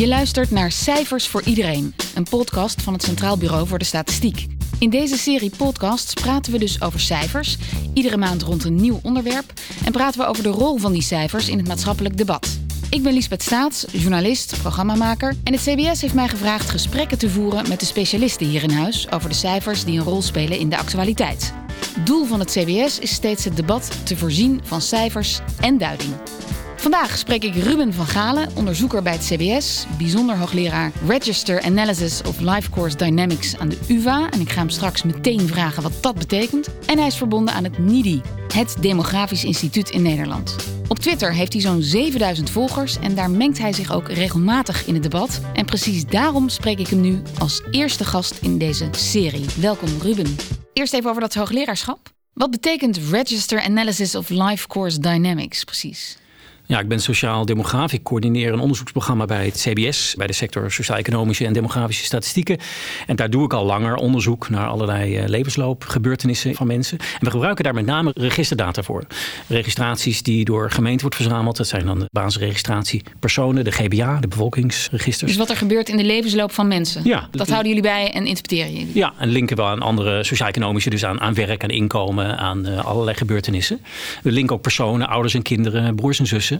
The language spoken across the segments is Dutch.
Je luistert naar Cijfers voor Iedereen, een podcast van het Centraal Bureau voor de Statistiek. In deze serie podcasts praten we dus over cijfers, iedere maand rond een nieuw onderwerp en praten we over de rol van die cijfers in het maatschappelijk debat. Ik ben Liesbeth Staats, journalist, programmamaker en het CBS heeft mij gevraagd gesprekken te voeren met de specialisten hier in huis over de cijfers die een rol spelen in de actualiteit. Doel van het CBS is steeds het debat te voorzien van cijfers en duiding. Vandaag spreek ik Ruben van Galen, onderzoeker bij het CBS, bijzonder hoogleraar Register Analysis of Life Course Dynamics aan de UVA. En ik ga hem straks meteen vragen wat dat betekent. En hij is verbonden aan het NIDI, het Demografisch Instituut in Nederland. Op Twitter heeft hij zo'n 7000 volgers en daar mengt hij zich ook regelmatig in het debat. En precies daarom spreek ik hem nu als eerste gast in deze serie. Welkom Ruben. Eerst even over dat hoogleraarschap. Wat betekent Register Analysis of Life Course Dynamics precies? Ja, ik ben sociaal demograaf. Ik coördineer een onderzoeksprogramma bij het CBS, bij de sector sociaal-economische en demografische statistieken. En daar doe ik al langer onderzoek naar allerlei uh, levensloopgebeurtenissen van mensen. En we gebruiken daar met name registerdata voor. Registraties die door gemeenten wordt verzameld. Dat zijn dan de basisregistratie personen, de GBA, de bevolkingsregisters. Dus wat er gebeurt in de levensloop van mensen. Ja. Dat houden jullie bij en interpreteren jullie. Ja, en linken we aan andere sociaal-economische, dus aan, aan werk, aan inkomen, aan uh, allerlei gebeurtenissen. We linken ook personen, ouders en kinderen, broers en zussen.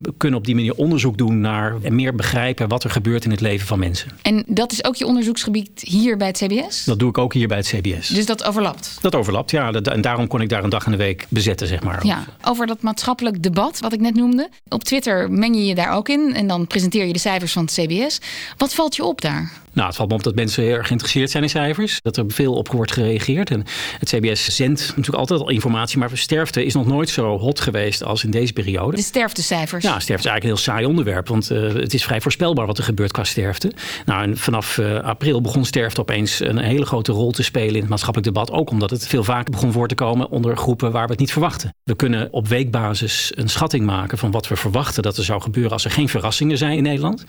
We kunnen op die manier onderzoek doen naar en meer begrijpen wat er gebeurt in het leven van mensen. En dat is ook je onderzoeksgebied hier bij het CBS? Dat doe ik ook hier bij het CBS. Dus dat overlapt? Dat overlapt, ja. En daarom kon ik daar een dag in de week bezetten, zeg maar. Ja, over dat maatschappelijk debat wat ik net noemde. Op Twitter meng je je daar ook in en dan presenteer je de cijfers van het CBS. Wat valt je op daar? Nou, het valt me op dat mensen heel erg geïnteresseerd zijn in cijfers. Dat er veel op wordt gereageerd. En het CBS zendt natuurlijk altijd al informatie. Maar sterfte is nog nooit zo hot geweest als in deze periode. De sterftecijfers. Ja, sterfte is eigenlijk een heel saai onderwerp. Want uh, het is vrij voorspelbaar wat er gebeurt qua sterfte. Nou, vanaf uh, april begon sterfte opeens een hele grote rol te spelen in het maatschappelijk debat. Ook omdat het veel vaker begon voor te komen onder groepen waar we het niet verwachten. We kunnen op weekbasis een schatting maken van wat we verwachten dat er zou gebeuren als er geen verrassingen zijn in Nederland.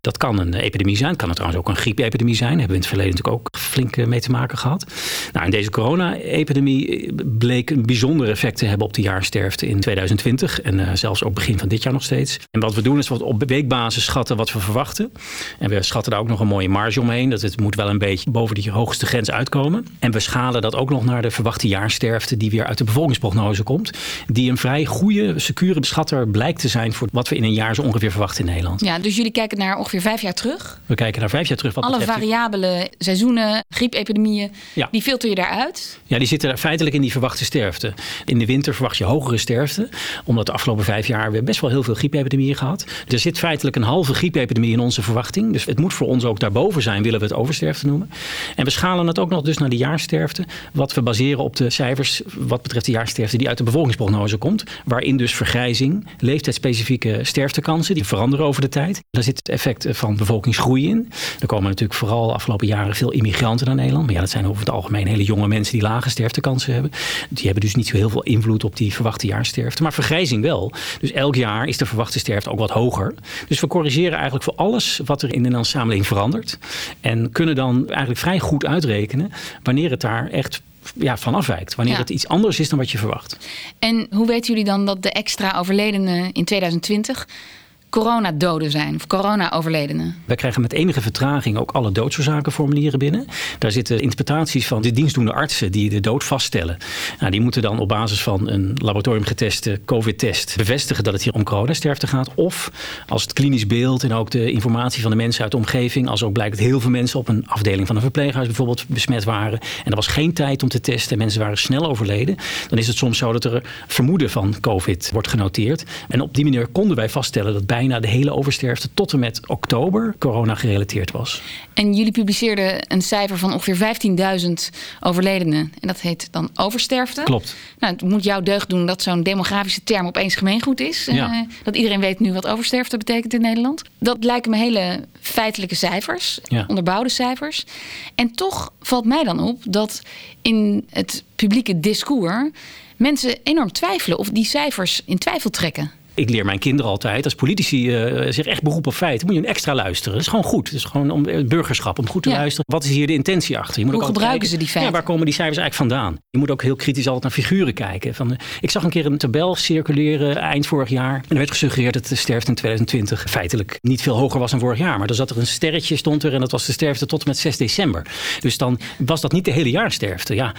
Dat kan een epidemie zijn. Het kan er trouwens ook een griepepidemie zijn. Daar hebben we in het verleden natuurlijk ook flink mee te maken gehad. Nou, en deze corona-epidemie bleek een bijzonder effect te hebben op de jaarsterfte in 2020. En zelfs ook begin van dit jaar nog steeds. En wat we doen is wat op weekbasis schatten wat we verwachten. En we schatten daar ook nog een mooie marge omheen. Dat het moet wel een beetje boven die hoogste grens uitkomen. En we schalen dat ook nog naar de verwachte jaarsterfte die weer uit de bevolkingsprognose komt. Die een vrij goede, secure beschatter blijkt te zijn voor wat we in een jaar zo ongeveer verwachten in Nederland. Ja, dus jullie kijken naar ongeveer vijf jaar terug? We kijken naar vijf jaar terug. Wat Alle betreft... variabele seizoenen, griepepidemieën, ja. die filter je daaruit? Ja, die zitten feitelijk in die verwachte sterfte. In de winter verwacht je hogere sterfte, omdat de afgelopen vijf jaar we best wel heel veel griepepidemieën gehad. Er zit feitelijk een halve griepepidemie in onze verwachting. Dus het moet voor ons ook daarboven zijn, willen we het oversterfte noemen. En we schalen het ook nog dus naar de jaarsterfte, wat we baseren op de cijfers wat betreft de jaarsterfte die uit de bevolkingsprognose komt. Waarin dus vergrijzing, leeftijdsspecifieke sterftekansen, die veranderen over de tijd. Daar zit het effect van bevolkingsgroei in. Er komen natuurlijk vooral de afgelopen jaren veel immigranten naar Nederland. Maar ja, dat zijn over het algemeen hele jonge mensen die lage sterftekansen hebben. Die hebben dus niet zo heel veel invloed op die verwachte jaarsterfte. Maar vergrijzing wel. Dus elk jaar is de verwachte sterfte ook wat hoger. Dus we corrigeren eigenlijk voor alles wat er in de Nederlandse samenleving verandert. En kunnen dan eigenlijk vrij goed uitrekenen wanneer het daar echt ja, van afwijkt. Wanneer Ja. het iets anders is dan wat je verwacht. En hoe weten jullie dan dat de extra overledenen in 2020 coronadoden zijn of corona-overledenen? Wij krijgen met enige vertraging ook alle doodsoorzakenformulieren binnen. Daar zitten interpretaties van de dienstdoende artsen die de dood vaststellen. Nou, die moeten dan op basis van een laboratoriumgeteste COVID-test bevestigen dat het hier om coronasterfte gaat. Of als het klinisch beeld en ook de informatie van de mensen uit de omgeving, als ook blijkt dat heel veel mensen op een afdeling van een verpleeghuis bijvoorbeeld besmet waren. En er was geen tijd om te testen en mensen waren snel overleden. Dan is het soms zo dat er vermoeden van COVID wordt genoteerd. En op die manier konden wij vaststellen dat bijna de hele oversterfte tot en met oktober corona gerelateerd was. En jullie publiceerden een cijfer van ongeveer 15.000 overledenen. En dat heet dan oversterfte. Klopt. Nou, het moet jou deugd doen dat zo'n demografische term opeens gemeengoed is. Ja. Eh, dat iedereen weet nu wat oversterfte betekent in Nederland. Dat lijken me hele feitelijke cijfers, Ja. onderbouwde cijfers. En toch valt mij dan op dat in het publieke discours mensen enorm twijfelen of die cijfers in twijfel trekken. Ik leer mijn kinderen altijd, als politici uh, zich echt beroepen op feiten, moet je een extra luisteren. Dat is gewoon goed. Het is gewoon om eh, burgerschap, om goed te luisteren. Wat is hier de intentie achter? Je moet Hoe ook gebruiken ze die feiten? Ja, waar komen die cijfers eigenlijk vandaan? Je moet ook heel kritisch altijd naar figuren kijken. Van, ik zag een keer een tabel circuleren eind vorig jaar. En er werd gesuggereerd dat de sterfte in 2020 feitelijk niet veel hoger was dan vorig jaar. Maar dan zat er een sterretje stond er en dat was de sterfte tot en met 6 december. Dus dan was dat niet de hele jaarsterfte. Ja,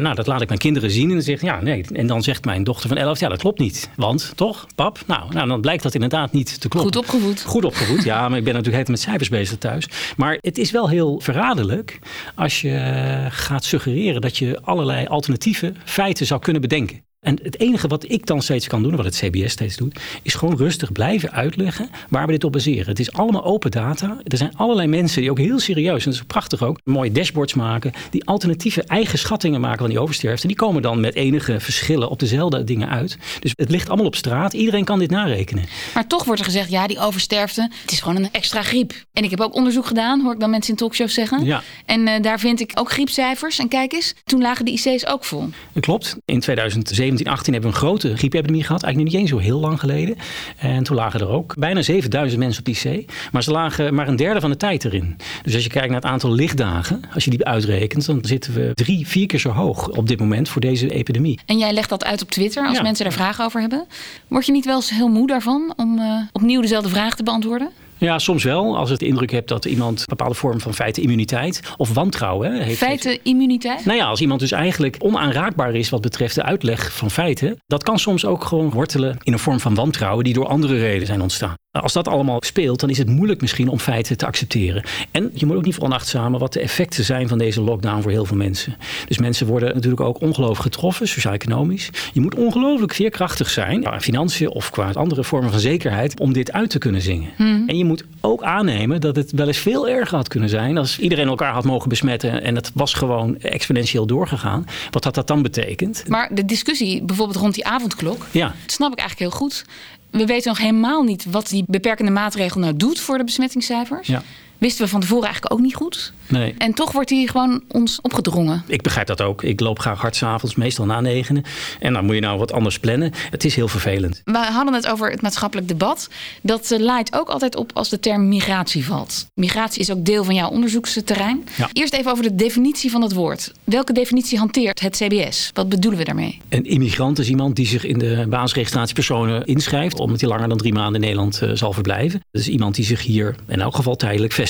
nou, dat laat ik mijn kinderen zien en dan zegt ja, nee. En dan zegt mijn dochter van 11, ja, dat klopt niet. Want, toch, pap? Nou, nou dan blijkt dat inderdaad niet te kloppen. Goed opgevoed. Goed opgevoed, ja. Maar ik ben natuurlijk met cijfers bezig thuis. Maar het is wel heel verraderlijk als je gaat suggereren dat je allerlei alternatieve feiten zou kunnen bedenken. En het enige wat ik dan steeds kan doen, wat het CBS steeds doet, is gewoon rustig blijven uitleggen waar we dit op baseren. Het is allemaal open data. Er zijn allerlei mensen die ook heel serieus, en dat is prachtig ook, mooie dashboards maken, die alternatieve eigen schattingen maken van die oversterfte. Die komen dan met enige verschillen op dezelfde dingen uit. Dus het ligt allemaal op straat. Iedereen kan dit narekenen. Maar toch wordt er gezegd, ja, die oversterfte, het is gewoon een extra griep. En ik heb ook onderzoek gedaan, hoor ik dan mensen in talkshows zeggen. Ja. En uh, daar vind ik ook griepcijfers. En kijk eens, toen lagen de IC's ook vol. Dat klopt. In 2007 2018 hebben we een grote griepepidemie gehad. Eigenlijk niet eens zo heel lang geleden. En toen lagen er ook bijna 7000 mensen op IC. Maar ze lagen maar een derde van de tijd erin. Dus als je kijkt naar het aantal lichtdagen, als je die uitrekent, dan zitten we drie, vier keer zo hoog op dit moment voor deze epidemie. En jij legt dat uit op Twitter als mensen daar vragen over hebben. Word je niet wel eens heel moe daarvan om uh, opnieuw dezelfde vraag te beantwoorden? Ja, soms wel. Als het de indruk hebt dat iemand een bepaalde vorm van feitenimmuniteit of wantrouwen heeft. Feitenimmuniteit? Nou ja, als iemand dus eigenlijk onaanraakbaar is wat betreft de uitleg van feiten, dat kan soms ook gewoon wortelen in een vorm van wantrouwen die door andere redenen zijn ontstaan. Als dat allemaal speelt, dan is het moeilijk misschien om feiten te accepteren. En je moet ook niet veronachtzamen wat de effecten zijn van deze lockdown voor heel veel mensen. Dus mensen worden natuurlijk ook ongelooflijk getroffen, sociaal-economisch. Je moet ongelooflijk veerkrachtig zijn, qua financiën of qua andere vormen van zekerheid, om dit uit te kunnen zingen. Hmm. En je moet ook aannemen dat het wel eens veel erger had kunnen zijn als iedereen elkaar had mogen besmetten en het was gewoon exponentieel doorgegaan. Wat had dat dan betekend? Maar de discussie bijvoorbeeld rond die avondklok, ja. dat snap ik eigenlijk heel goed. We weten nog helemaal niet wat die beperkende maatregel nou doet voor de besmettingscijfers. Ja wisten we van tevoren eigenlijk ook niet goed. Nee. En toch wordt hij gewoon ons opgedrongen. Ik begrijp dat ook. Ik loop graag hard s'avonds, meestal na negenen. En dan moet je nou wat anders plannen. Het is heel vervelend. We hadden het over het maatschappelijk debat. Dat uh, laait ook altijd op als de term migratie valt. Migratie is ook deel van jouw onderzoeksterrein. Ja. Eerst even over de definitie van het woord. Welke definitie hanteert het CBS? Wat bedoelen we daarmee? Een immigrant is iemand die zich in de basisregistratiepersonen inschrijft... omdat hij langer dan drie maanden in Nederland uh, zal verblijven. Dat is iemand die zich hier in elk geval tijdelijk vestigt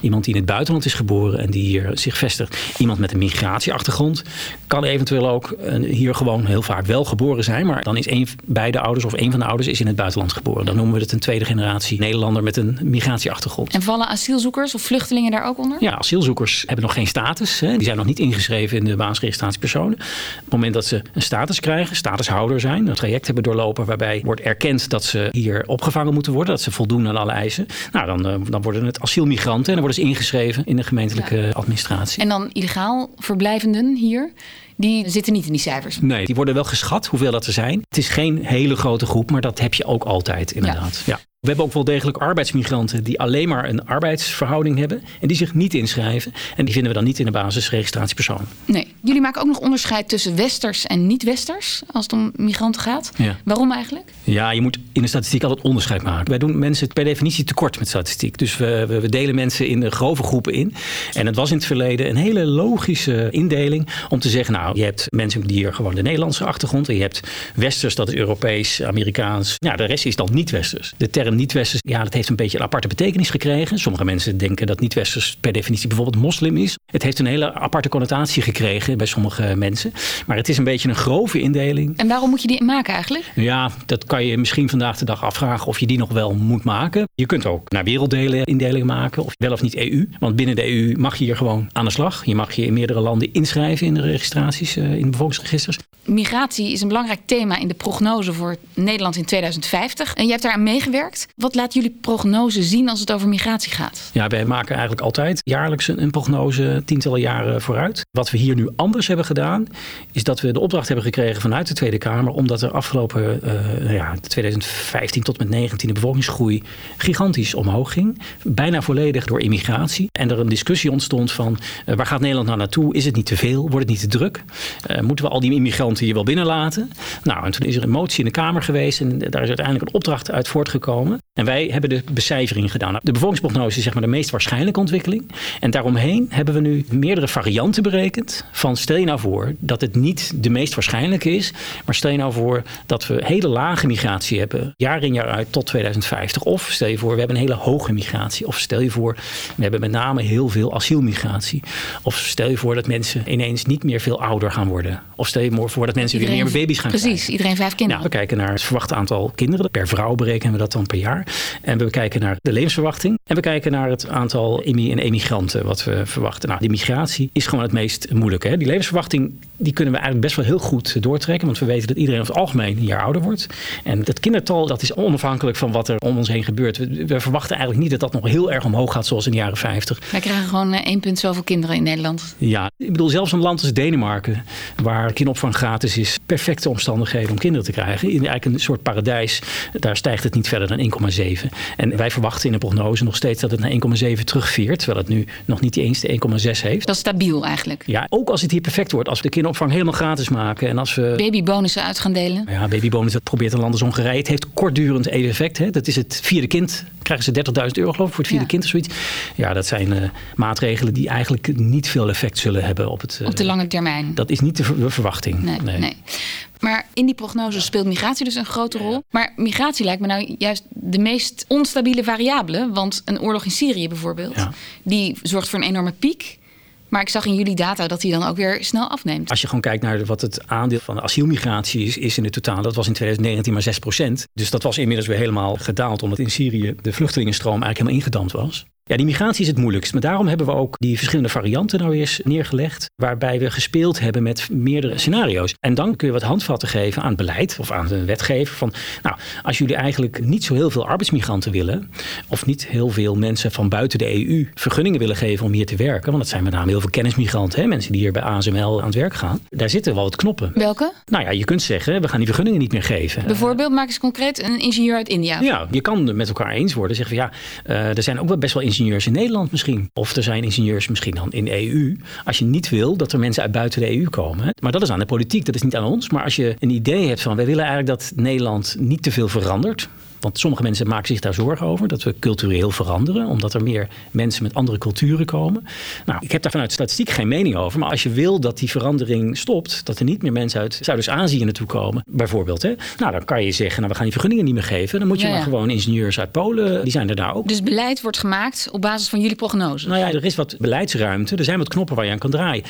Iemand die in het buitenland is geboren en die hier zich vestigt. Iemand met een migratieachtergrond kan eventueel ook hier gewoon heel vaak wel geboren zijn. Maar dan is een, beide ouders of een van de ouders is in het buitenland geboren. Dan noemen we het een tweede generatie Nederlander met een migratieachtergrond. En vallen asielzoekers of vluchtelingen daar ook onder? Ja, asielzoekers hebben nog geen status. Hè. Die zijn nog niet ingeschreven in de basisregistratiepersonen. Op het moment dat ze een status krijgen, statushouder zijn, een traject hebben doorlopen waarbij wordt erkend dat ze hier opgevangen moeten worden, dat ze voldoen aan alle eisen. Nou, dan, eh, dan worden het asielmigranten. En dan worden ze ingeschreven in de gemeentelijke administratie. En dan illegaal verblijvenden hier? Die zitten niet in die cijfers. Nee, die worden wel geschat hoeveel dat er zijn. Het is geen hele grote groep, maar dat heb je ook altijd inderdaad. ja. We hebben ook wel degelijk arbeidsmigranten die alleen maar een arbeidsverhouding hebben en die zich niet inschrijven. En die vinden we dan niet in de basisregistratiepersoon. Nee. Jullie maken ook nog onderscheid tussen westers en niet-westers als het om migranten gaat. Ja. Waarom eigenlijk? Ja, je moet in de statistiek altijd onderscheid maken. Wij doen mensen per definitie tekort met statistiek. Dus we, we, delen mensen in de grove groepen in. En het was in het verleden een hele logische indeling om te zeggen, nou, je hebt mensen die hier gewoon de Nederlandse achtergrond en je hebt westers, dat is Europees, Amerikaans. Ja, de rest is dan niet-westers. De term niet-westers, ja, dat heeft een beetje een aparte betekenis gekregen. Sommige mensen denken dat niet-westers per definitie bijvoorbeeld moslim is. Het heeft een hele aparte connotatie gekregen bij sommige mensen. Maar het is een beetje een grove indeling. En waarom moet je die maken eigenlijk? Ja, dat kan je misschien vandaag de dag afvragen of je die nog wel moet maken. Je kunt ook naar werelddelen indelingen maken, of wel of niet EU. Want binnen de EU mag je hier gewoon aan de slag. Je mag je in meerdere landen inschrijven in de registraties, uh, in de bevolkingsregisters. Migratie is een belangrijk thema in de prognose voor Nederland in 2050. En jij hebt daaraan meegewerkt. Wat laat jullie prognose zien als het over migratie gaat? Ja, wij maken eigenlijk altijd jaarlijks een, prognose tientallen jaren vooruit. Wat we hier nu anders hebben gedaan, is dat we de opdracht hebben gekregen vanuit de Tweede Kamer, omdat er afgelopen uh, ja, 2015 tot met 19 de bevolkingsgroei gigantisch omhoog ging. Bijna volledig door immigratie. En er een discussie ontstond van uh, waar gaat Nederland nou naartoe? Is het niet te veel? Wordt het niet te druk? Uh, moeten we al die immigranten hier wel binnenlaten? Nou, en toen is er een motie in de Kamer geweest en daar is uiteindelijk een opdracht uit voortgekomen. En wij hebben de becijfering gedaan. De bevolkingsprognose is zeg maar de meest waarschijnlijke ontwikkeling. En daaromheen hebben we nu meerdere varianten berekend. Van stel je nou voor dat het niet de meest waarschijnlijke is. Maar stel je nou voor dat we hele lage migratie hebben. Jaar in jaar uit tot 2050. Of stel je voor we hebben een hele hoge migratie. Of stel je voor we hebben met name heel veel asielmigratie. Of stel je voor dat mensen ineens niet meer veel ouder gaan worden. Of stel je voor dat mensen weer meer baby's gaan precies, krijgen. Precies, iedereen vijf kinderen. Ja, we kijken naar het verwachte aantal kinderen. Per vrouw berekenen we dat dan per jaar. En we kijken naar de levensverwachting. En we kijken naar het aantal immi- en emigranten wat we verwachten. Nou, die migratie is gewoon het meest moeilijke. Hè? Die levensverwachting die kunnen we eigenlijk best wel heel goed doortrekken. Want we weten dat iedereen over het algemeen een jaar ouder wordt. En dat kindertal dat is onafhankelijk van wat er om ons heen gebeurt. We, we verwachten eigenlijk niet dat dat nog heel erg omhoog gaat zoals in de jaren 50. Wij krijgen gewoon eh, één punt zoveel kinderen in Nederland. Ja, ik bedoel zelfs een land als Denemarken, waar kinderopvang gratis is, perfecte omstandigheden om kinderen te krijgen. In eigenlijk een soort paradijs, daar stijgt het niet verder dan 1,7. En wij verwachten in de prognose nog steeds dat het naar 1,7 terugveert, terwijl het nu nog niet eens de 1,6 heeft. Dat is stabiel eigenlijk. Ja, ook als het hier perfect wordt, als we de kinderopvang helemaal gratis maken en als we babybonussen uit gaan delen. Ja, babybonus dat probeert een land als Hongarije. Het heeft kortdurend effect. Hè. Dat is het vierde kind krijgen ze 30.000 euro geloof ik voor het vierde Ja. kind of zoiets. Ja, dat zijn eh, maatregelen die eigenlijk niet veel effect zullen hebben op het. eh, Op de lange termijn. Dat is niet de ver- verwachting. Nee, nee. Maar in die prognose speelt migratie dus een grote rol. Maar migratie lijkt me nou juist de meest onstabiele variabele. Want een oorlog in Syrië bijvoorbeeld, Ja. die zorgt voor een enorme piek. Maar ik zag in jullie data dat die dan ook weer snel afneemt. Als je gewoon kijkt naar wat het aandeel van asielmigratie is, is in het totaal, dat was in 2019 maar 6% Dus dat was inmiddels weer helemaal gedaald, omdat in Syrië de vluchtelingenstroom eigenlijk helemaal ingedampt was. Ja, die migratie is het moeilijkst. Maar daarom hebben we ook die verschillende varianten nou eens neergelegd. Waarbij we gespeeld hebben met meerdere scenario's. En dan kun je wat handvatten geven aan het beleid of aan de wetgever. Van, nou, als jullie eigenlijk niet zo heel veel arbeidsmigranten willen. Of niet heel veel mensen van buiten de EU vergunningen willen geven om hier te werken. Want dat zijn met name heel veel kennismigranten. Hè, mensen die hier bij ASML aan het werk gaan. Daar zitten wel wat knoppen. Welke? Nou ja, je kunt zeggen, we gaan die vergunningen niet meer geven. Bijvoorbeeld, maak eens concreet, een ingenieur uit India. Ja, je kan het met elkaar eens worden. Zeggen van ja, eh, er zijn ook wel best wel ingenieurs in Nederland misschien. Of er zijn ingenieurs misschien dan in de EU. Als je niet wil dat er mensen uit buiten de EU komen. Maar dat is aan de politiek, dat is niet aan ons. Maar als je een idee hebt van wij willen eigenlijk dat Nederland niet te veel verandert. Want sommige mensen maken zich daar zorgen over dat we cultureel veranderen, omdat er meer mensen met andere culturen komen. Nou, ik heb daar vanuit statistiek geen mening over. Maar als je wil dat die verandering stopt, dat er niet meer mensen uit Zuidoost-Azië naartoe komen, bijvoorbeeld, hè, nou, dan kan je zeggen, nou, we gaan die vergunningen niet meer geven. Dan moet je Ja, maar ja. gewoon ingenieurs uit Polen, die zijn er daar ook. Dus beleid wordt gemaakt op basis van jullie prognoses. Nou ja, er is wat beleidsruimte. Er zijn wat knoppen waar je aan kan draaien.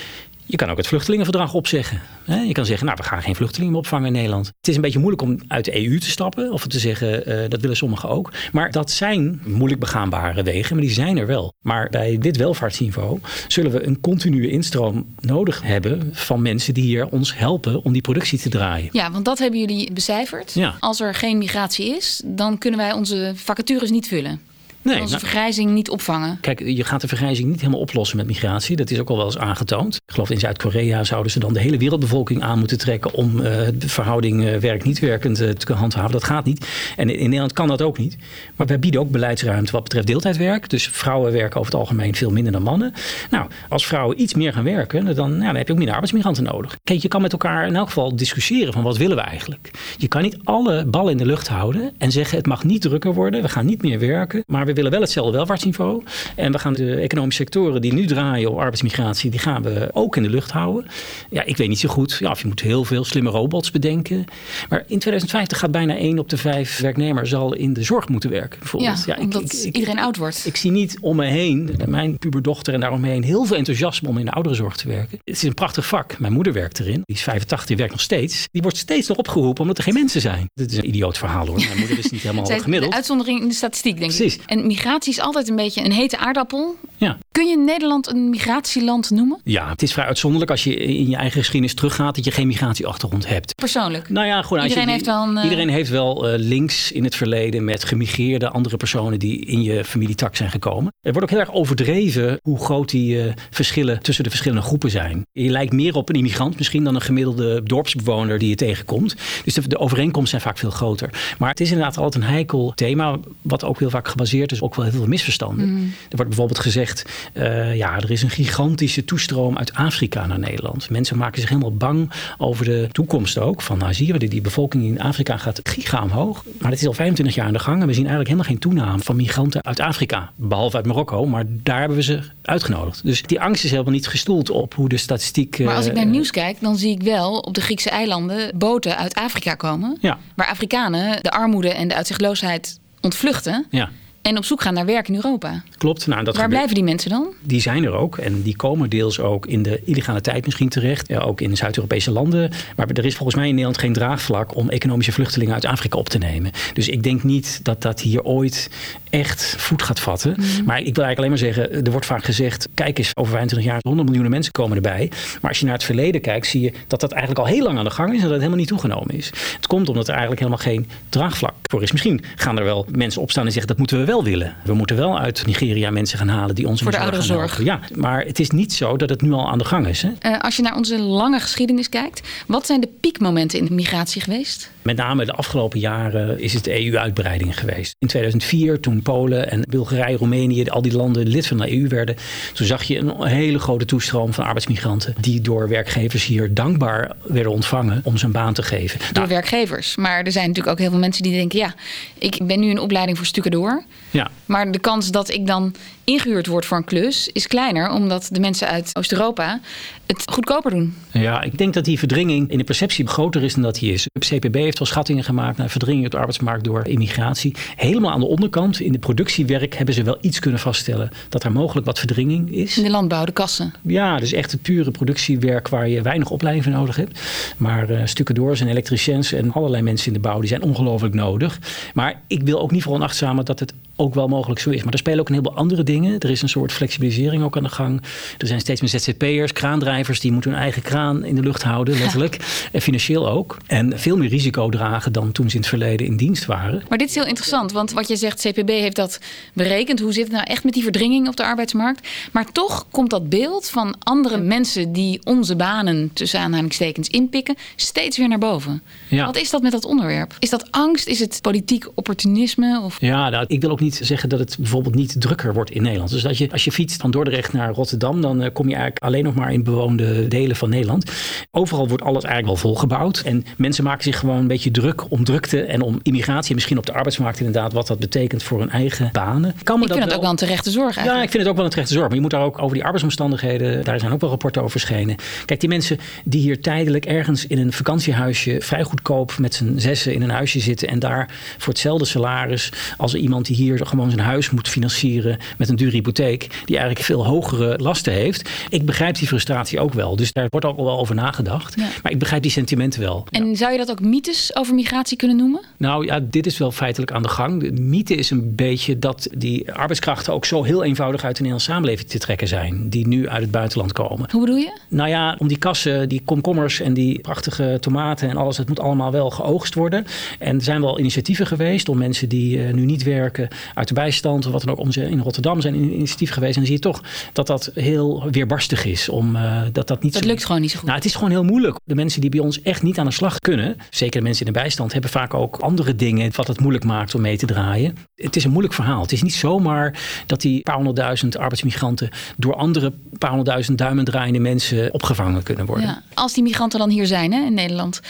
Je kan ook het vluchtelingenverdrag opzeggen. Je kan zeggen, nou, we gaan geen vluchtelingen meer opvangen in Nederland. Het is een beetje moeilijk om uit de EU te stappen. Of te zeggen, eh, dat willen sommigen ook. Maar dat zijn moeilijk begaanbare wegen, maar die zijn er wel. Maar bij dit welvaartsniveau zullen we een continue instroom nodig hebben van mensen die hier ons helpen om die productie te draaien. Ja, want dat hebben jullie becijferd. Ja. Als er geen migratie is, dan kunnen wij onze vacatures niet vullen. Nee, onze nou- vergrijzing niet opvangen. Kijk, je gaat de vergrijzing niet helemaal oplossen met migratie. Dat is ook al wel eens aangetoond. Ik geloof in Zuid-Korea zouden ze dan de hele wereldbevolking aan moeten trekken om eh, de verhouding eh, werk-niet werkend eh, te handhaven. Dat gaat niet. En in in Nederland kan dat ook niet. Maar wij bieden ook beleidsruimte wat betreft deeltijdwerk. Dus vrouwen werken over het algemeen veel minder dan mannen. Nou, als vrouwen iets meer gaan werken, dan, nou, dan heb je ook minder arbeidsmigranten nodig. Kijk, je kan met elkaar in elk geval discussiëren van wat willen we eigenlijk. Je kan niet alle ballen in de lucht houden en zeggen het mag niet drukker worden. We gaan niet meer werken. Maar we willen wel hetzelfde welvaartsniveau. En we gaan de economische sectoren die nu draaien op arbeidsmigratie, die gaan we ook in de lucht houden. Ja, ik weet niet zo goed. Ja, of je moet heel veel slimme robots bedenken. Maar in 2050 gaat bijna één op de vijf werknemers zal in de zorg moeten werken. Ja, Bijvoorbeeld. ik- omdat ik- ik- iedereen oud wordt. ik zie niet om me heen, mijn puberdochter en daaromheen, heel veel enthousiasme om in de ouderenzorg te werken. Het is een prachtig vak. Mijn moeder werkt erin. Die is 85, die werkt nog steeds. Die wordt steeds nog opgeroepen omdat er geen mensen zijn. Dit is een idioot verhaal hoor. Mijn moeder is niet helemaal gemiddeld. De uitzondering in de statistiek, denk Precies. ik. En migratie is altijd een beetje een hete aardappel. Ja. Kun je Nederland een migratieland noemen? ja, het is vrij uitzonderlijk als je in je eigen geschiedenis teruggaat dat je geen migratieachtergrond hebt. Persoonlijk. Nou ja, gewoon als Iedereen je, heeft wel een, eh, Iedereen heeft wel eh, links in het verleden met gemigreerde andere personen die in je familietak zijn gekomen. Er wordt ook heel erg overdreven hoe groot die eh, verschillen tussen de verschillende groepen zijn. Je lijkt meer op een immigrant misschien dan een gemiddelde dorpsbewoner die je tegenkomt. Dus de, de overeenkomsten zijn vaak veel groter. Maar het is inderdaad altijd een heikel thema, wat ook heel vaak gebaseerd is op wel heel veel misverstanden. Er wordt bijvoorbeeld gezegd Uh, ja, er is een gigantische toestroom uit Afrika naar Nederland. Mensen maken zich helemaal bang over de toekomst ook. Van nou zie je, die bevolking in Afrika gaat giga omhoog. Maar het is al 25 jaar aan de gang en we zien eigenlijk helemaal geen toename van migranten uit Afrika. Behalve uit Marokko, maar daar hebben we ze uitgenodigd. Dus die angst is helemaal niet gestoeld op hoe de statistiek. Maar als ik naar nieuws kijk, dan zie ik wel op de Griekse eilanden boten uit Afrika komen. Ja. Waar Afrikanen de armoede en de uitzichtloosheid ontvluchten. Ja en op zoek gaan naar werk in Europa. Klopt. Nou, dat Waar blijven die mensen dan? Die zijn er ook. En die komen deels ook in de illegale tijd misschien terecht. Ja, ook in Zuid-Europese landen. Maar er is volgens mij in Nederland geen draagvlak om economische vluchtelingen uit Afrika op te nemen. Dus ik denk niet dat dat hier ooit echt voet gaat vatten. Mhm. Maar ik wil eigenlijk alleen maar zeggen, er wordt vaak gezegd, kijk eens, over 25 jaar 100 miljoen mensen komen erbij. Maar als je naar het verleden kijkt, zie je dat dat eigenlijk al heel lang aan de gang is en dat het helemaal niet toegenomen is. Het komt omdat er eigenlijk helemaal geen draagvlak voor is. Misschien gaan er wel mensen opstaan en zeggen, dat moeten we wel willen. We moeten wel uit Nigeria mensen gaan halen die onze Voor de ouderenzorg. Ja, maar het is niet zo dat het nu al aan de gang is. Hè? Uh, als je naar onze lange geschiedenis kijkt, wat zijn de piekmomenten in de migratie geweest? Met name de afgelopen jaren is het EU-uitbreiding geweest. In 2004, toen Polen en Bulgarije, Roemenië, al die landen lid van de EU werden, toen zag je een hele grote toestroom van arbeidsmigranten die door werkgevers hier dankbaar werden ontvangen om zijn baan te geven. Door nou, werkgevers. Maar er zijn natuurlijk ook heel veel mensen die denken, ja, ik ben nu in opleiding voor stucadoor. Ja. Maar de kans dat ik dan ingehuurd word voor een klus is kleiner, omdat de mensen uit Oost-Europa het goedkoper doen. Ja, ik denk dat die verdringing in de perceptie groter is dan dat die is. Het CPB heeft wel schattingen gemaakt naar verdringing op de arbeidsmarkt door immigratie. Helemaal aan de onderkant, in de productiewerk, hebben ze wel iets kunnen vaststellen dat er mogelijk wat verdringing is. In de landbouw, de kassen. Ja, dus echt het pure productiewerk waar je weinig opleiding voor nodig hebt. Maar uh, stucadoors en elektriciens en allerlei mensen in de bouw, die zijn ongelooflijk nodig. Maar ik wil ook niet veronachtzamen dat het ook wel mogelijk zo is. Maar er spelen ook een heleboel andere dingen. Er is een soort flexibilisering ook aan de gang. Er zijn steeds meer ZZP'ers, kraandrijvers, die moeten hun eigen kraan in de lucht houden, letterlijk. En financieel ook. En veel meer risico dragen dan toen ze in het verleden in dienst waren. Maar dit is heel interessant, want wat je zegt, CPB heeft dat berekend. Hoe zit het nou echt met die verdringing op de arbeidsmarkt? Maar toch komt dat beeld van andere mensen die onze banen, tussen aanhalingstekens, inpikken, steeds weer naar boven. Ja. Wat is dat met dat onderwerp? Is dat angst? Is het politiek opportunisme? Of? Ja, nou, ik wil ook niet zeggen dat het bijvoorbeeld niet drukker wordt in Nederland. Dus dat je, als je fietst van Dordrecht naar Rotterdam, dan eh, kom je eigenlijk alleen nog maar in bewoonde delen van Nederland. Overal wordt alles eigenlijk wel volgebouwd. En mensen maken zich gewoon een beetje druk om drukte en om immigratie. Misschien op de arbeidsmarkt inderdaad, wat dat betekent voor hun eigen banen. Kan ik vind dat ook wel een terechte zorg eigenlijk. Ja, ik vind het ook wel een terechte zorg. Maar je moet daar ook over die arbeidsomstandigheden, daar zijn ook wel rapporten over verschenen. Kijk, die mensen die hier tijdelijk ergens in een vakantiehuisje vrij goedkoop met z'n zessen in een huisje zitten en daar voor hetzelfde salaris als iemand die hier gewoon zijn huis moet financieren met een dure hypotheek, die eigenlijk veel hogere lasten heeft. Ik begrijp die frustratie ook wel. Dus daar wordt ook wel over nagedacht. Maar ik begrijp die sentimenten wel. En zou je dat ook mythes over migratie kunnen noemen? Nou ja, dit is wel feitelijk aan de gang. De mythe is een beetje dat die arbeidskrachten ook zo heel eenvoudig uit de Nederlandse samenleving te trekken zijn, die nu uit het buitenland komen. Hoe bedoel je? Nou ja, om die kassen, die komkommers en die prachtige tomaten en alles, het moet allemaal wel geoogst worden. En er zijn wel initiatieven geweest om mensen die uh, nu niet werken uit de bijstand of wat dan ook. Om ze in Rotterdam zijn initiatief geweest. En dan zie je toch dat dat heel weerbarstig is. Om, uh, dat dat niet dat lukt gewoon niet zo goed. Nou, het is gewoon heel moeilijk. De mensen die bij ons echt niet aan de slag kunnen, zeker de mensen in de bijstand, hebben vaak ook andere dingen wat het moeilijk maakt om mee te draaien. Het is een moeilijk verhaal. Het is niet zomaar dat die paar honderdduizend arbeidsmigranten door andere paar honderdduizend duimen draaiende mensen opgevangen kunnen worden. Ja, als die migranten dan hier zijn hè, in Nederland,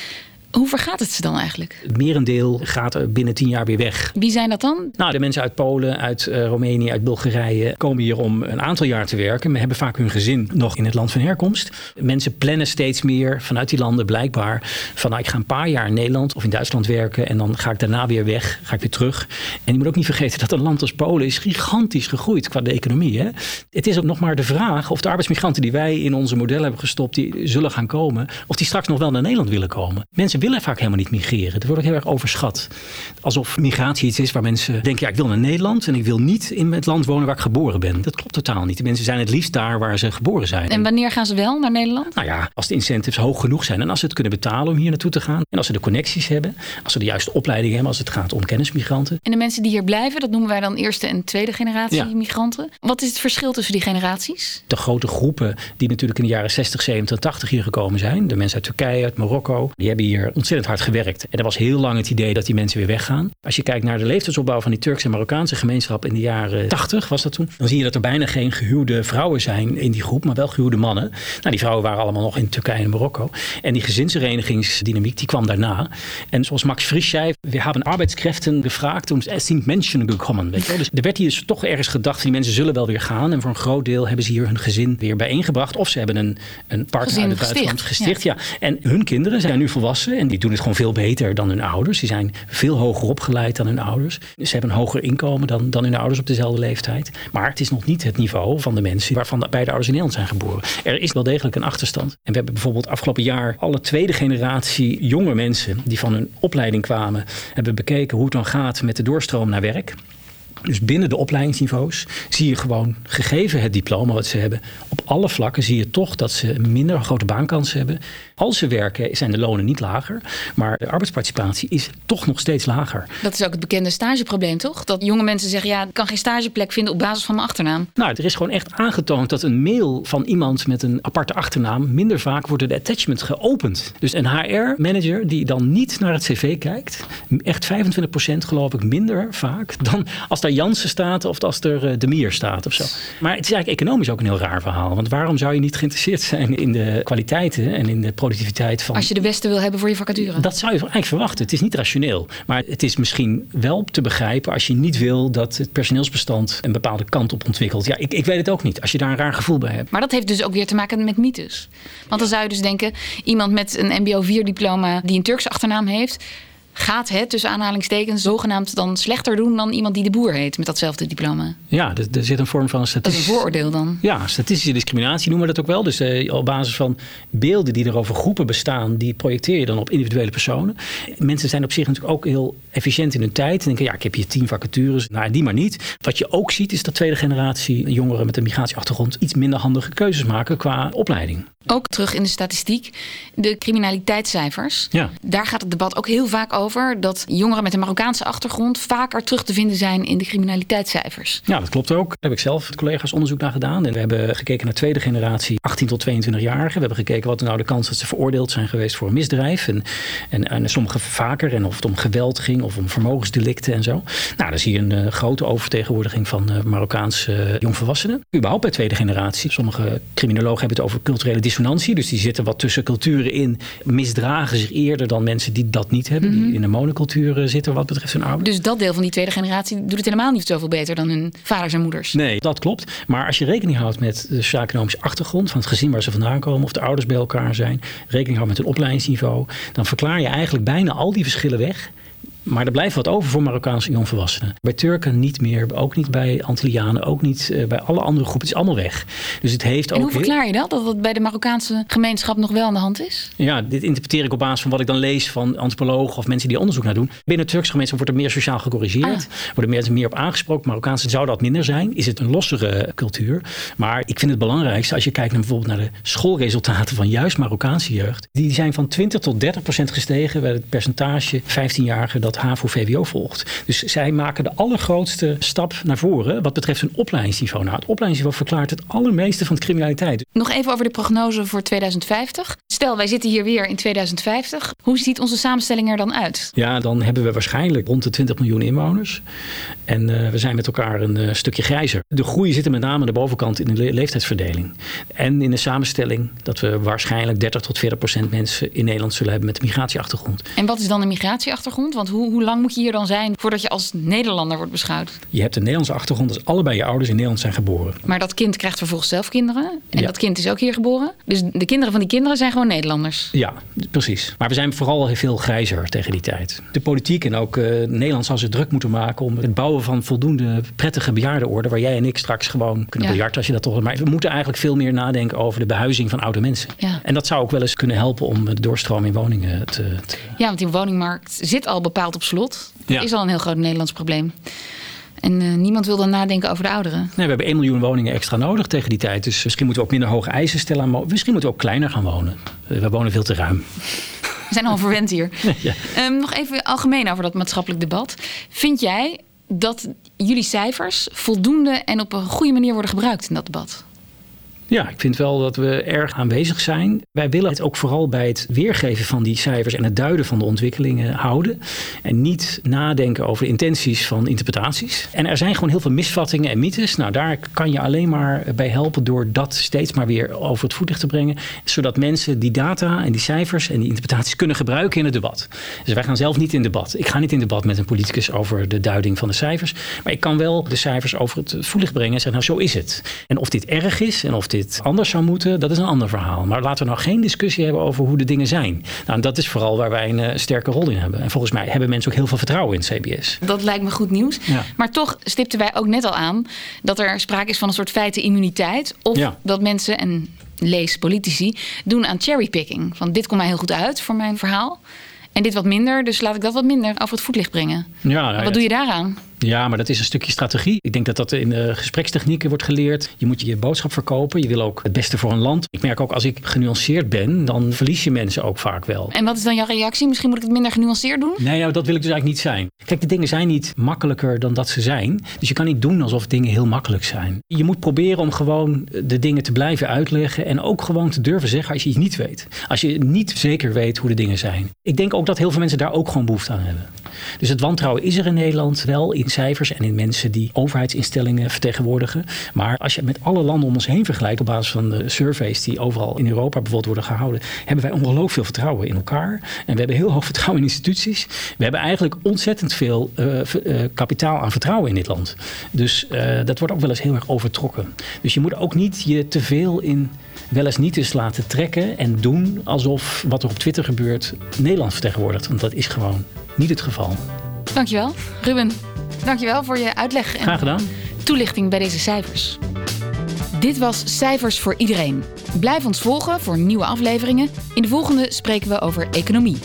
hoe vergaat het ze dan eigenlijk? Het merendeel gaat binnen tien jaar weer weg. Wie zijn dat dan? Nou, de mensen uit Polen, uit uh, Roemenië, uit Bulgarije komen hier om een aantal jaar te werken. We hebben vaak hun gezin nog in het land van herkomst. Mensen plannen steeds meer vanuit die landen blijkbaar van nou, ik ga een paar jaar in Nederland of in Duitsland werken en dan ga ik daarna weer weg, ga ik weer terug. En je moet ook niet vergeten dat een land als Polen is gigantisch gegroeid qua de economie. Hè? Het is ook nog maar de vraag of de arbeidsmigranten die wij in onze model hebben gestopt, die zullen gaan komen, of die straks nog wel naar Nederland willen komen. Mensen willen vaak helemaal niet migreren. Dat wordt ook heel erg overschat. Alsof migratie iets is waar mensen denken, ja, ik wil naar Nederland en ik wil niet in het land wonen waar ik geboren ben. Dat klopt totaal niet. De mensen zijn het liefst daar waar ze geboren zijn. En wanneer gaan ze wel naar Nederland? Nou ja, als de incentives hoog genoeg zijn en als ze het kunnen betalen om hier naartoe te gaan. En als ze de connecties hebben, als ze de juiste opleiding hebben als het gaat om kennismigranten. En de mensen die hier blijven, dat noemen wij dan eerste en tweede generatie migranten. Wat is het verschil tussen die generaties? De grote groepen die natuurlijk in de jaren 60, 70, 80 hier gekomen zijn. De mensen uit Turkije, uit Marokko, die hebben hier ontzettend hard gewerkt. En er was heel lang het idee dat die mensen weer weggaan. Als je kijkt naar de leeftijdsopbouw van die Turkse en Marokkaanse gemeenschap in de jaren 80 was dat toen. Dan zie je dat er bijna geen gehuwde vrouwen zijn in die groep, maar wel gehuwde mannen. Nou, die vrouwen waren allemaal nog in Turkije en Marokko. En die gezinsverenigingsdynamiek die kwam daarna. En zoals Max Frisch zei, we hebben arbeidskräften gevraagd om es sind Menschen gekommen. Weet je? Dus er werd hier dus toch ergens gedacht, die mensen zullen wel weer gaan. En voor een groot deel hebben ze hier hun gezin weer bijeengebracht. Of ze hebben een, een partner Gezin uit het gesticht, buitenland gesticht. Ja. En hun kinderen zijn nu volwassen en die doen het gewoon veel beter dan hun ouders. Die zijn veel hoger opgeleid dan hun ouders. Ze hebben een hoger inkomen dan, dan hun ouders op dezelfde leeftijd. Maar het is nog niet het niveau van de mensen waarvan de beide ouders in Nederland zijn geboren. Er is wel degelijk een achterstand. En we hebben bijvoorbeeld afgelopen jaar alle tweede generatie jonge mensen die van hun opleiding kwamen, hebben bekeken hoe het dan gaat met de doorstroom naar werk. Dus binnen de opleidingsniveaus zie je gewoon, gegeven het diploma wat ze hebben, op alle vlakken zie je toch dat ze minder grote baankansen hebben. Als ze werken zijn de lonen niet lager, maar de arbeidsparticipatie is toch nog steeds lager. Dat is ook het bekende stageprobleem, toch? Dat jonge mensen zeggen, ja, ik kan geen stageplek vinden op basis van mijn achternaam. Nou, er is gewoon echt aangetoond dat een mail van iemand met een aparte achternaam minder vaak wordt de attachment geopend. Dus een HR-manager die dan niet naar het cv kijkt, echt 25% geloof ik minder vaak dan als daar Jansen staat of als er eh, De Mier staat of zo. Maar het is eigenlijk economisch ook een heel raar verhaal. Want waarom zou je niet geïnteresseerd zijn in de kwaliteiten en in de productiviteit van... Als je de beste wil hebben voor je vacature. Dat zou je eigenlijk verwachten. Het is niet rationeel. Maar het is misschien wel te begrijpen als je niet wil dat het personeelsbestand een bepaalde kant op ontwikkelt. Ja, ik, ik weet het ook niet. Als je daar een raar gevoel bij hebt. Maar dat heeft dus ook weer te maken met mythes. Want dan zou je dus denken, iemand met een MBO 4 diploma die een Turkse achternaam heeft, gaat het tussen aanhalingstekens zogenaamd dan slechter doen dan iemand die de boer heet met datzelfde diploma. Ja, er, er zit een vorm van Dat is een vooroordeel dan. Ja, statistische discriminatie noemen we dat ook wel. Dus eh, op basis van beelden die er over groepen bestaan, die projecteer je dan op individuele personen. Mensen zijn op zich natuurlijk ook heel efficiënt in hun tijd. En denken, ja, ik heb hier tien vacatures, nou die maar niet. Wat je ook ziet is dat tweede generatie jongeren met een migratieachtergrond iets minder handige keuzes maken qua opleiding. Ook terug in de statistiek, de criminaliteitscijfers. Ja. Daar gaat het debat ook heel vaak over dat jongeren met een Marokkaanse achtergrond vaker terug te vinden zijn in de criminaliteitscijfers. Ja, dat klopt ook. Daar heb ik zelf met collega's onderzoek naar gedaan. En we hebben gekeken naar tweede generatie 18 tot 22-jarigen. We hebben gekeken wat nou de kans dat ze veroordeeld zijn geweest voor een misdrijf. En, en, en sommigen vaker. En of het om geweld ging of om vermogensdelicten en zo. Nou, dan zie je een eh, grote oververtegenwoordiging van eh, Marokkaanse eh, jongvolwassenen. Überhaupt bij tweede generatie. Sommige criminologen hebben het over culturele dissonantie. Dus die zitten wat tussen culturen in. Misdragen zich eerder dan mensen die dat niet hebben. Die in een monocultuur eh, zitten wat betreft hun ouders. Dus dat deel van die tweede generatie doet het helemaal niet zoveel beter dan hun vaders en moeders. Nee, dat klopt. Maar als je rekening houdt met de sociaal-economische achtergrond van het gezin waar ze vandaan komen, of de ouders bij elkaar zijn, rekening houdt met hun opleidingsniveau, dan verklaar je eigenlijk bijna al die verschillen weg. Maar er blijft wat over voor Marokkaanse jongvolwassenen. Bij Turken niet meer, ook niet bij Antillianen, ook niet eh, bij alle andere groepen. Het is allemaal weg. Dus het heeft En ook hoe verklaar je dat? Dat het bij de Marokkaanse gemeenschap nog wel aan de hand is? Ja, dit interpreteer ik op basis van wat ik dan lees van antropologen of mensen die onderzoek naar doen. Binnen de Turkse gemeenschap wordt er meer sociaal gecorrigeerd. Worden mensen meer op aangesproken. Marokkaanse zou dat minder zijn. Is het een lossere cultuur. Maar ik vind het belangrijkste als je kijkt naar bijvoorbeeld naar de schoolresultaten van juist Marokkaanse jeugd. Die zijn van 20 tot 30 procent gestegen bij het percentage 15-jarigen dat HAVO-VWO volgt. Dus zij maken de allergrootste stap naar voren wat betreft hun opleidingsniveau. Nou, het opleidingsniveau verklaart het allermeeste van de criminaliteit. Nog even over de prognose voor 2050. Stel, wij zitten hier weer in 2050. Hoe ziet onze samenstelling er dan uit? Ja, dan hebben we waarschijnlijk rond de 20 miljoen inwoners. En eh, we zijn met elkaar een eh, stukje grijzer. De groei zit er met name aan de bovenkant in de le- leeftijdsverdeling. En in de samenstelling dat we waarschijnlijk 30 tot 40 procent mensen in Nederland zullen hebben met een migratieachtergrond. En wat is dan een migratieachtergrond? Want hoe, hoe lang moet je hier dan zijn voordat je als Nederlander wordt beschouwd? Je hebt een Nederlandse achtergrond als allebei je ouders in Nederland zijn geboren. Maar dat kind krijgt vervolgens zelf kinderen. En Ja. dat kind is ook hier geboren. Dus de kinderen van die kinderen zijn gewoon Nederlanders. Ja, precies. Maar we zijn vooral heel veel grijzer tegen die tijd. De politiek en ook eh, Nederland zal zich druk moeten maken om het bouwen van voldoende prettige bejaardenorden. Waar jij en ik straks gewoon kunnen Ja. biljarten als je dat toch. Maar we moeten eigenlijk veel meer nadenken over de behuizing van oude mensen. Ja. En dat zou ook wel eens kunnen helpen om de doorstroom in woningen te. te- Ja, want die woningmarkt zit al bepaald op slot. Dat is al een heel groot Nederlands probleem. En eh, niemand wil dan nadenken over de ouderen. Nee, we hebben 1 miljoen woningen extra nodig tegen die tijd. Dus misschien moeten we ook minder hoge eisen stellen aan wo- Misschien moeten we ook kleiner gaan wonen. Eh, We wonen veel te ruim. We zijn al verwend hier. Ja. Ehm, nog even algemeen over dat maatschappelijk debat. Vind jij dat jullie cijfers voldoende en op een goede manier worden gebruikt in dat debat? Ja, ik vind wel dat we erg aanwezig zijn. Wij willen het ook vooral bij het weergeven van die cijfers en het duiden van de ontwikkelingen houden. En niet nadenken over de intenties van interpretaties. En er zijn gewoon heel veel misvattingen en mythes. Nou, daar kan je alleen maar bij helpen door dat steeds maar weer over het voetlicht te brengen. Zodat mensen die data en die cijfers en die interpretaties kunnen gebruiken in het debat. Dus wij gaan zelf niet in debat. Ik ga niet in debat met een politicus over de duiding van de cijfers. Maar ik kan wel de cijfers over het voetlicht brengen en zeggen, nou zo is het. En of dit erg is en of dit anders zou moeten, dat is een ander verhaal. Maar laten we nou geen discussie hebben over hoe de dingen zijn. Nou, dat is vooral waar wij een uh, sterke rol in hebben. En volgens mij hebben mensen ook heel veel vertrouwen in CBS. Dat lijkt me goed nieuws. Maar toch stipten wij ook net al aan dat er sprake is van een soort feitenimmuniteit. Of dat mensen, en lees politici, doen aan cherrypicking. Van dit komt mij heel goed uit voor mijn verhaal. En dit wat minder, dus laat ik dat wat minder over het voetlicht brengen. Ja, nou, wat doe je daaraan? Ja, maar dat is een stukje strategie. Ik denk dat dat in de gesprekstechnieken wordt geleerd. Je moet je boodschap verkopen. Je wil ook het beste voor een land. Ik merk ook als ik genuanceerd ben, dan verlies je mensen ook vaak wel. En wat is dan jouw reactie? Misschien moet ik het minder genuanceerd doen? Nee, nou, dat wil ik dus eigenlijk niet zijn. Kijk, de dingen zijn niet makkelijker dan dat ze zijn. Dus je kan niet doen alsof dingen heel makkelijk zijn. Je moet proberen om gewoon de dingen te blijven uitleggen. En ook gewoon te durven zeggen als je iets niet weet. Als je niet zeker weet hoe de dingen zijn. Ik denk ook dat heel veel mensen daar ook gewoon behoefte aan hebben. Dus het wantrouwen is er in Nederland wel in cijfers en in mensen die overheidsinstellingen vertegenwoordigen. Maar als je met alle landen om ons heen vergelijkt op basis van de surveys die overal in Europa bijvoorbeeld worden gehouden, hebben wij ongelooflijk veel vertrouwen in elkaar. En we hebben heel hoog vertrouwen in instituties. We hebben eigenlijk ontzettend veel uh, kapitaal aan vertrouwen in dit land. Dus uh, dat wordt ook wel eens heel erg overtrokken. Dus je moet ook niet je te veel in wel eens niet eens laten trekken en doen alsof wat er op Twitter gebeurt Nederland vertegenwoordigt. Want dat is gewoon niet het geval. Dankjewel, Ruben. Dankjewel voor je uitleg en Graag gedaan. toelichting bij deze cijfers. Dit was Cijfers voor Iedereen. Blijf ons volgen voor nieuwe afleveringen. In de volgende spreken we over economie.